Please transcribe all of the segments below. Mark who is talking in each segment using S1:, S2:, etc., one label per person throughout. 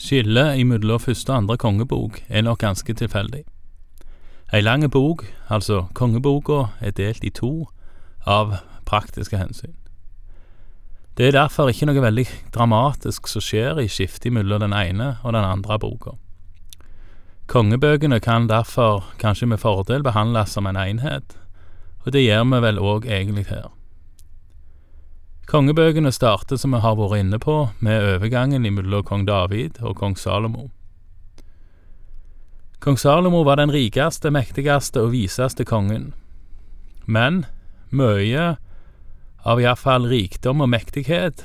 S1: Skillet mellom første og andre kongebok er nok ganske tilfeldig. Ei lang bok, altså kongeboka, er delt i to av praktiske hensyn. Det er derfor ikke noe veldig dramatisk som skjer i skiftet mellom den ene og den andre boka. Kongebøkene kan derfor kanskje med fordel behandles som en enhet, og det gjør vi vel òg egentlig her. Kongebøkene starter, som vi har vært inne på, med overgangen mellom kong David og kong Salomo. Kong Salomo var den rikeste, mektigste og viseste kongen, men mye av iallfall rikdom og mektighet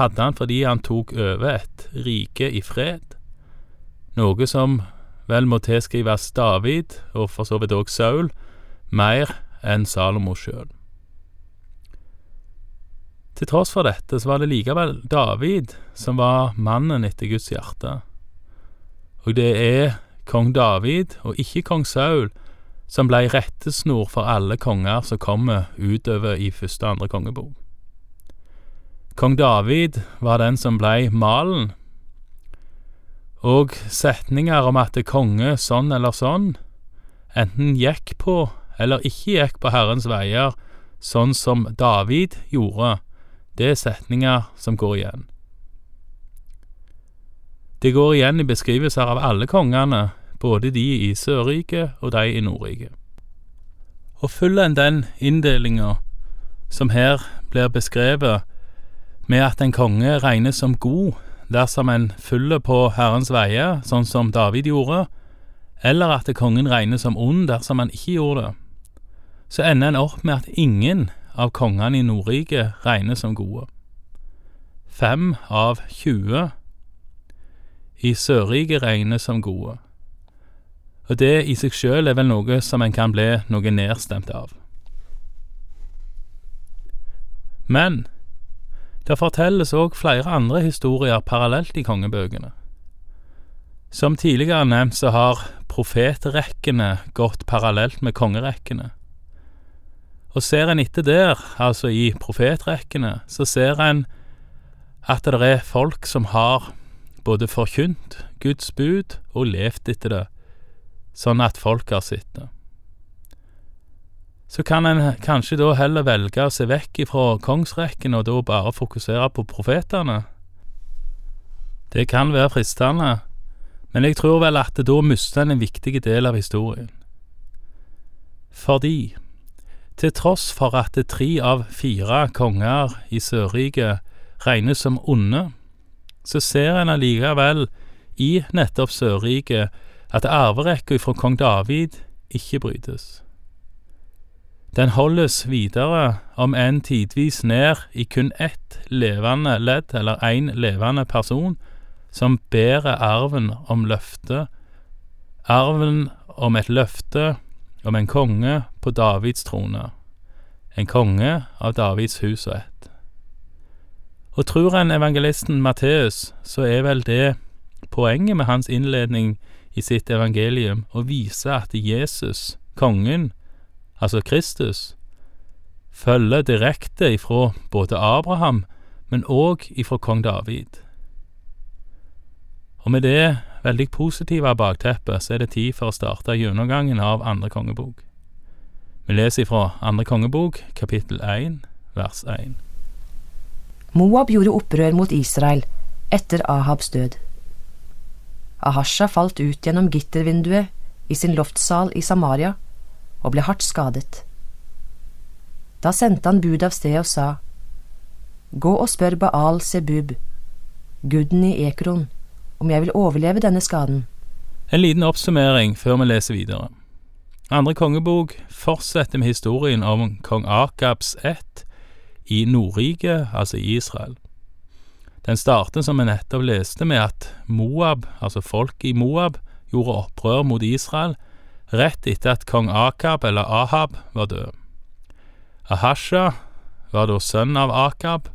S1: hadde han fordi han tok over et rike i fred, noe som vel må tilskrives David, og for så vidt òg Saul, mer enn Salomo sjøl. Til tross for dette så var det likevel David som var mannen etter Guds hjerte, og det er kong David, og ikke kong Saul, som blei rettesnor for alle konger som kommer utover i første og andre kongebok. Kong David var den som blei malen, og setninger om at det konge sånn eller sånn enten gikk på eller ikke gikk på Herrens veier, sånn som David gjorde, det er setninger som går igjen. Det går igjen i beskrivelser av alle kongene, både de i Sørriket og de i Nordriket. Og følger en den inndelinga som her blir beskrevet, med at en konge regnes som god dersom en følger på Herrens veier, sånn som David gjorde, eller at kongen regnes som ond dersom han ikke gjorde det, så ender en opp med at ingen av kongene i Nordriket regnes som gode. Fem av 20 i Sørriket regnes som gode, og det i seg sjøl er vel noe som en kan bli noe nedstemt av. Men det fortelles òg flere andre historier parallelt i kongebøkene. Som tidligere nevnt så har profetrekkene gått parallelt med kongerekkene. Og ser en etter der, altså i profetrekkene, så ser en at det er folk som har både forkynt Guds bud og levd etter det, sånn at folk har sett det. Så kan en kanskje da heller velge å se vekk ifra kongsrekken og da bare fokusere på profetene. Det kan være fristende, men jeg tror vel at da mister en en viktig del av historien. Fordi, til tross for at tre av fire konger i Sørriket regnes som onde, så ser en allikevel i nettopp Sørriket at arverekka fra kong David ikke brytes. Den holdes videre, om enn tidvis ned i kun ett levende ledd, eller én levende person, som bærer arven om løftet, arven om et løfte om en konge på Davids trone, en konge av Davids hus og ett. Og tror en evangelisten Matteus, så er vel det poenget med hans innledning i sitt evangelium, å vise at Jesus, kongen, altså Kristus, følger direkte ifra både Abraham, men òg ifra kong David. Og med det veldig positive bakteppet, så er det tid for å starte gjennomgangen av andre kongebok. Vi leser ifra andre kongebok, kapittel 1, vers 1.
S2: Moab gjorde opprør mot Israel etter Ahabs død. Ahasha falt ut gjennom gittervinduet i sin loftsal i Samaria og ble hardt skadet. Da sendte han bud av sted og sa, Gå og spør Baal Sebub, guden i Ekron, om jeg vil overleve denne skaden.
S1: En liten oppsummering før vi leser videre. Andre kongebok fortsetter med historien om kong Akabs ett i Nordriket, altså i Israel. Den starter, som vi nettopp leste, med at Moab, altså folk i Moab, gjorde opprør mot Israel rett etter at kong Akab, eller Ahab, var død. Ahasha var da sønn av Akab,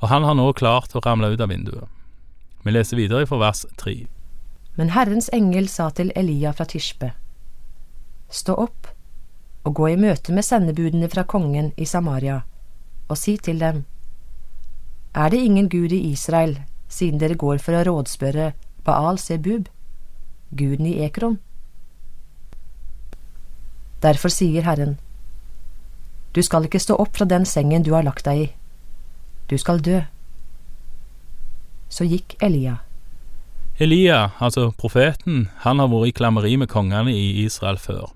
S1: og han har nå klart å ramle ut av vinduet. Vi leser videre fra vers tre.
S2: Men Herrens engel sa til Elia fra Tishbe, Stå opp og gå i møte med sendebudene fra kongen i Samaria, og si til dem, Er det ingen Gud i Israel, siden dere går for å rådspørre Baal Sebub, guden i Ekron. Derfor sier Herren, du skal ikke stå opp fra den sengen du har lagt deg i, du skal dø. Så gikk Elia.
S1: Elia, altså profeten, han har vært i klammeri med kongene i Israel før.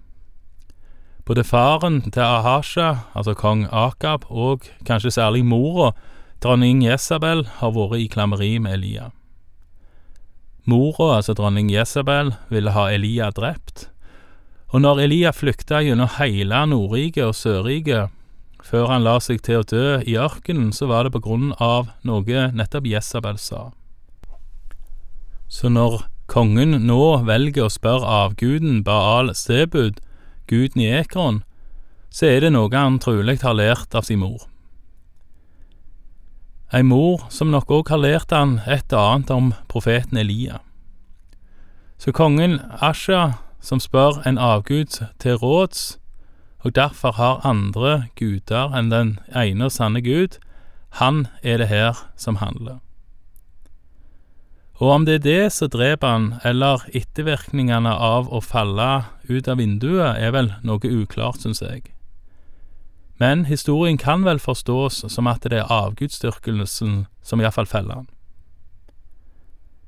S1: Både faren til Ahasha, altså kong Akab, og kanskje særlig mora, dronning Jesabel, har vært i klammeri med Elia. Mora, altså dronning Jesabel, ville ha Elia drept, og når Elia flykta gjennom hele Nordriket og Sørriket, før han la seg til å dø i ørkenen, så var det på grunn av noe nettopp Jesabel sa. Så når kongen nå velger å spørre avguden Baal Sebud, guden i Ekron, så er det noe han trolig har lært av sin mor. Ei mor som nok òg har lært han et annet om profeten Elia. Så kongen Asha, som spør en avgud til råds, og derfor har andre guder enn den ene og sanne Gud, han er det her som handler. Og om det er det som dreper han, eller ettervirkningene av å falle ut av vinduet, er vel noe uklart, syns jeg. Men historien kan vel forstås som at det er avgudsdyrkelsen som iallfall feller han.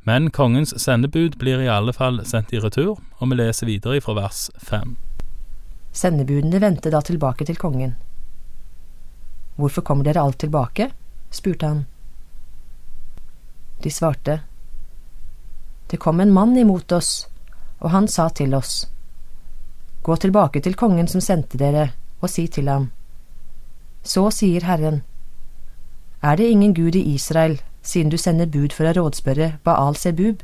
S1: Men kongens sendebud blir i alle fall sendt i retur, og vi leser videre fra vers fem.
S2: Sendebudene vendte da tilbake til kongen. Hvorfor kommer dere alt tilbake? spurte han. De svarte, Det kom en mann imot oss, og han sa til oss, Gå tilbake til kongen som sendte dere, og si til ham, Så sier Herren, Er det ingen Gud i Israel, siden du sender bud for å rådspørre Baal Sebub,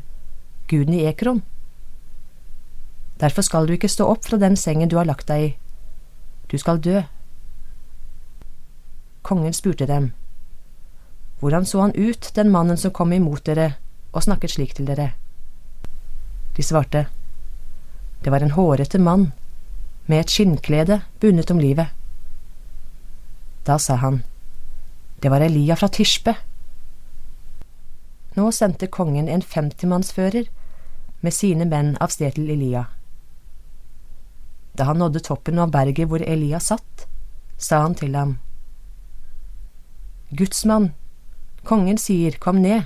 S2: guden i Ekron? Derfor skal du ikke stå opp fra den sengen du har lagt deg i. Du skal dø. Kongen spurte dem. Hvordan så han ut, den mannen som kom imot dere og snakket slik til dere? De svarte. Det var en hårete mann, med et skinnklede bundet om livet. Da sa han. Det var Elia fra Tispe. Nå sendte kongen en femtimannsfører med sine menn av sted til Elia. Da han nådde toppen av berget hvor Elias satt, sa han til ham, Gudsmann, kongen sier, kom ned.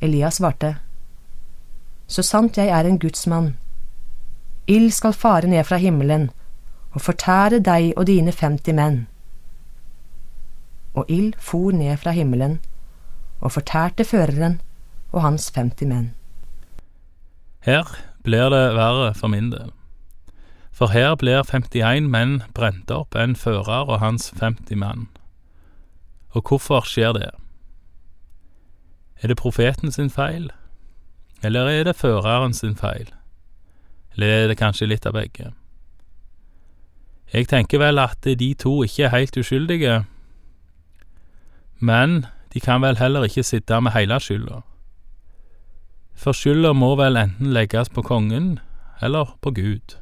S2: Elias svarte, Så sant jeg er en gudsmann, ild skal fare ned fra himmelen og fortære deg og dine femti menn. Og ild for ned fra himmelen og fortærte føreren og hans femti menn.
S1: Her blir det verre for min del. For her blir 51 menn brent opp, en fører og hans 50 mann. Og hvorfor skjer det? Er det profeten sin feil, eller er det føreren sin feil, eller er det kanskje litt av begge? Jeg tenker vel at de to ikke er helt uskyldige, men de kan vel heller ikke sitte med hele skylda. For skylda må vel enten legges på kongen eller på Gud.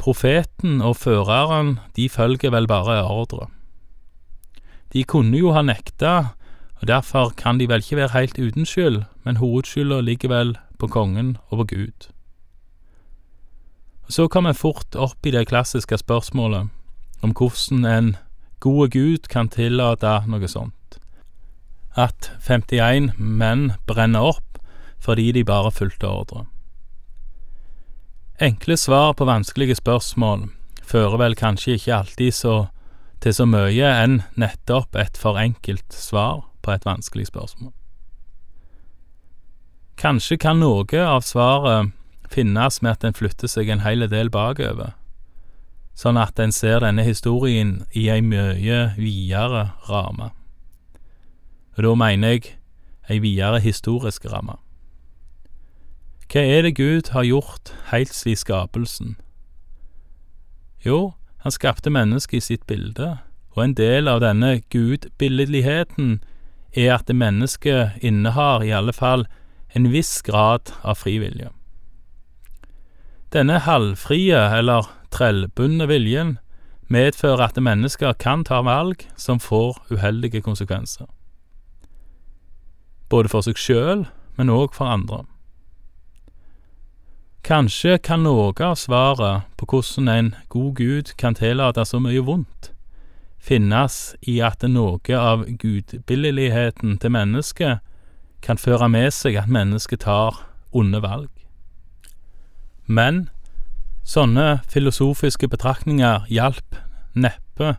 S1: Profeten og føreren, de følger vel bare ordre. De kunne jo ha nekta, og derfor kan de vel ikke være helt uten skyld, men hovedskylda ligger vel på kongen og på Gud. Så kom vi fort opp i det klassiske spørsmålet om hvordan en gode Gud kan tillate noe sånt. At 51 menn brenner opp fordi de bare fulgte ordre. Enkle svar på vanskelige spørsmål fører vel kanskje ikke alltid så til så mye enn nettopp et for enkelt svar på et vanskelig spørsmål. Kanskje kan noe av svaret finnes med at en flytter seg en hel del bakover, sånn at en ser denne historien i ei mye videre ramme. Og da mener jeg ei videre historisk ramme. Hva er det Gud har gjort heilt siden skapelsen? Jo, han skapte mennesket i sitt bilde, og en del av denne gudbilledligheten er at mennesket innehar i alle fall en viss grad av frivillige. Denne halvfrie eller trellbundne viljen medfører at mennesker kan ta valg som får uheldige konsekvenser. Både for seg sjøl men òg for andre. Kanskje kan noe av svaret på hvordan en god Gud kan tillate så mye vondt, finnes i at noe av gudbilligheten til mennesket kan føre med seg at mennesket tar onde valg. Men sånne filosofiske betraktninger hjalp neppe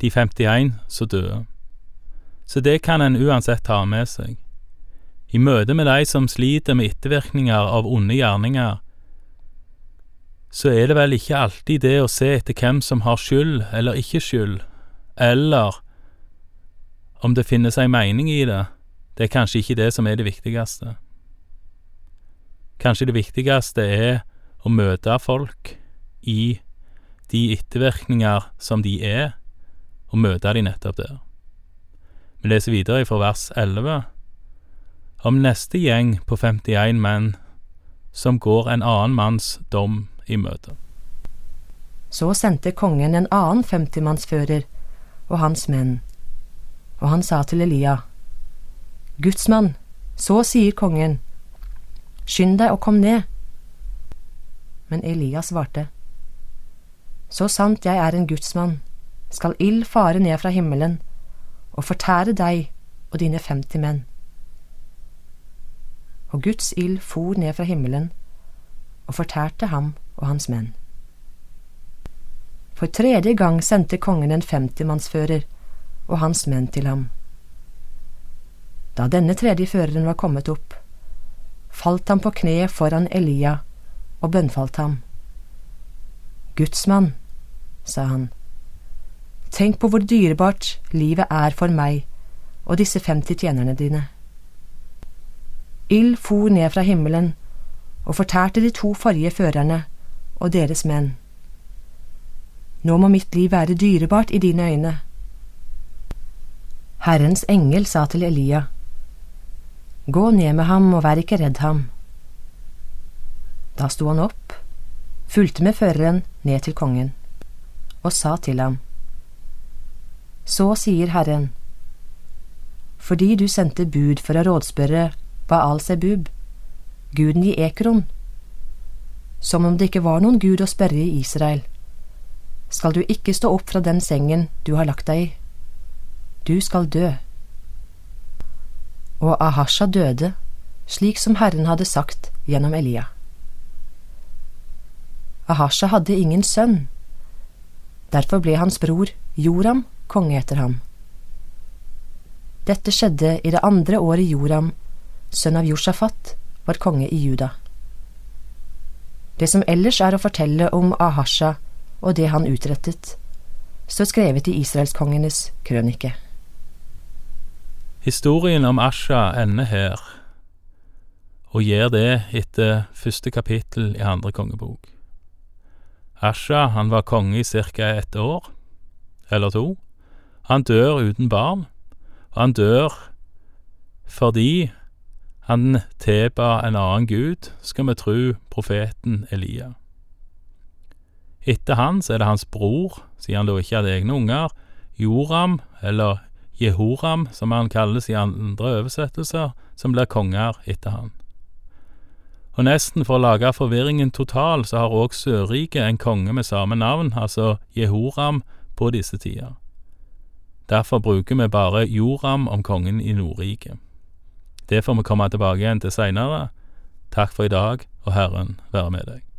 S1: de 51 som døde. Så det kan en uansett ta med seg. I møte med de som sliter med ettervirkninger av onde gjerninger, så er det vel ikke alltid det å se etter hvem som har skyld eller ikke skyld, eller om det finnes ei mening i det, det er kanskje ikke det som er det viktigste. Kanskje det viktigste er å møte folk i de ettervirkninger som de er, og møte de nettopp der. Vi leser videre fra vers 11 om neste gjeng på 51 menn som går en annen manns dom i møte.
S2: Så sendte kongen en annen femtimannsfører og hans menn, og han sa til Elia, Gudsmann, så sier kongen, skynd deg og kom ned. Men Elia svarte, Så sant jeg er en gudsmann, skal ild fare ned fra himmelen og fortære deg og dine femti menn. Og Guds ild for ned fra himmelen og fortærte ham og hans menn. For tredje gang sendte kongen en femtimannsfører og hans menn til ham. Da denne tredje føreren var kommet opp, falt han på kne foran Elia og bønnfalt ham. Gudsmann, sa han, tenk på hvor dyrebart livet er for meg og disse femti tjenerne dine. Ild for ned fra himmelen og fortærte de to forrige førerne og deres menn. Nå må mitt liv være dyrebart i dine øyne. Herrens engel sa til Elia, Gå ned med ham og vær ikke redd ham. Da sto han opp, fulgte med føreren ned til kongen, og sa til ham, Så sier Herren, fordi du sendte bud for å rådspørre Baal Sebub, guden i Ekron, som om det ikke var noen gud å sperre i Israel. Skal du ikke stå opp fra den sengen du har lagt deg i? Du skal dø. Og Ahasha døde, slik som Herren hadde sagt gjennom Elia. Ahasha hadde ingen sønn. Derfor ble hans bror Joram konge etter ham. Dette skjedde i det andre året Joram, sønn av Josjafat, var konge i Juda. Det som ellers er å fortelle om Ahasha og det han utrettet, står skrevet i israelskongenes krønike.
S1: Historien om Asha ender her, og gjør det etter første kapittel i andre kongebok. Asha han var konge i ca. ett år, eller to. Han dør uten barn, og han dør fordi han tilba en annen gud, skal vi tru profeten Elia. Etter han er det hans bror, siden han da ikke hadde egne unger, Joram, eller Jehoram, som han kalles i andre oversettelser, som blir konger etter han. Og nesten for å lage forvirringen total, så har òg Sørriket en konge med samme navn, altså Jehoram, på disse tider. Derfor bruker vi bare Joram om kongen i Nordriket. Det får vi komme tilbake igjen til seinere. Takk for i dag, og Herren være med deg.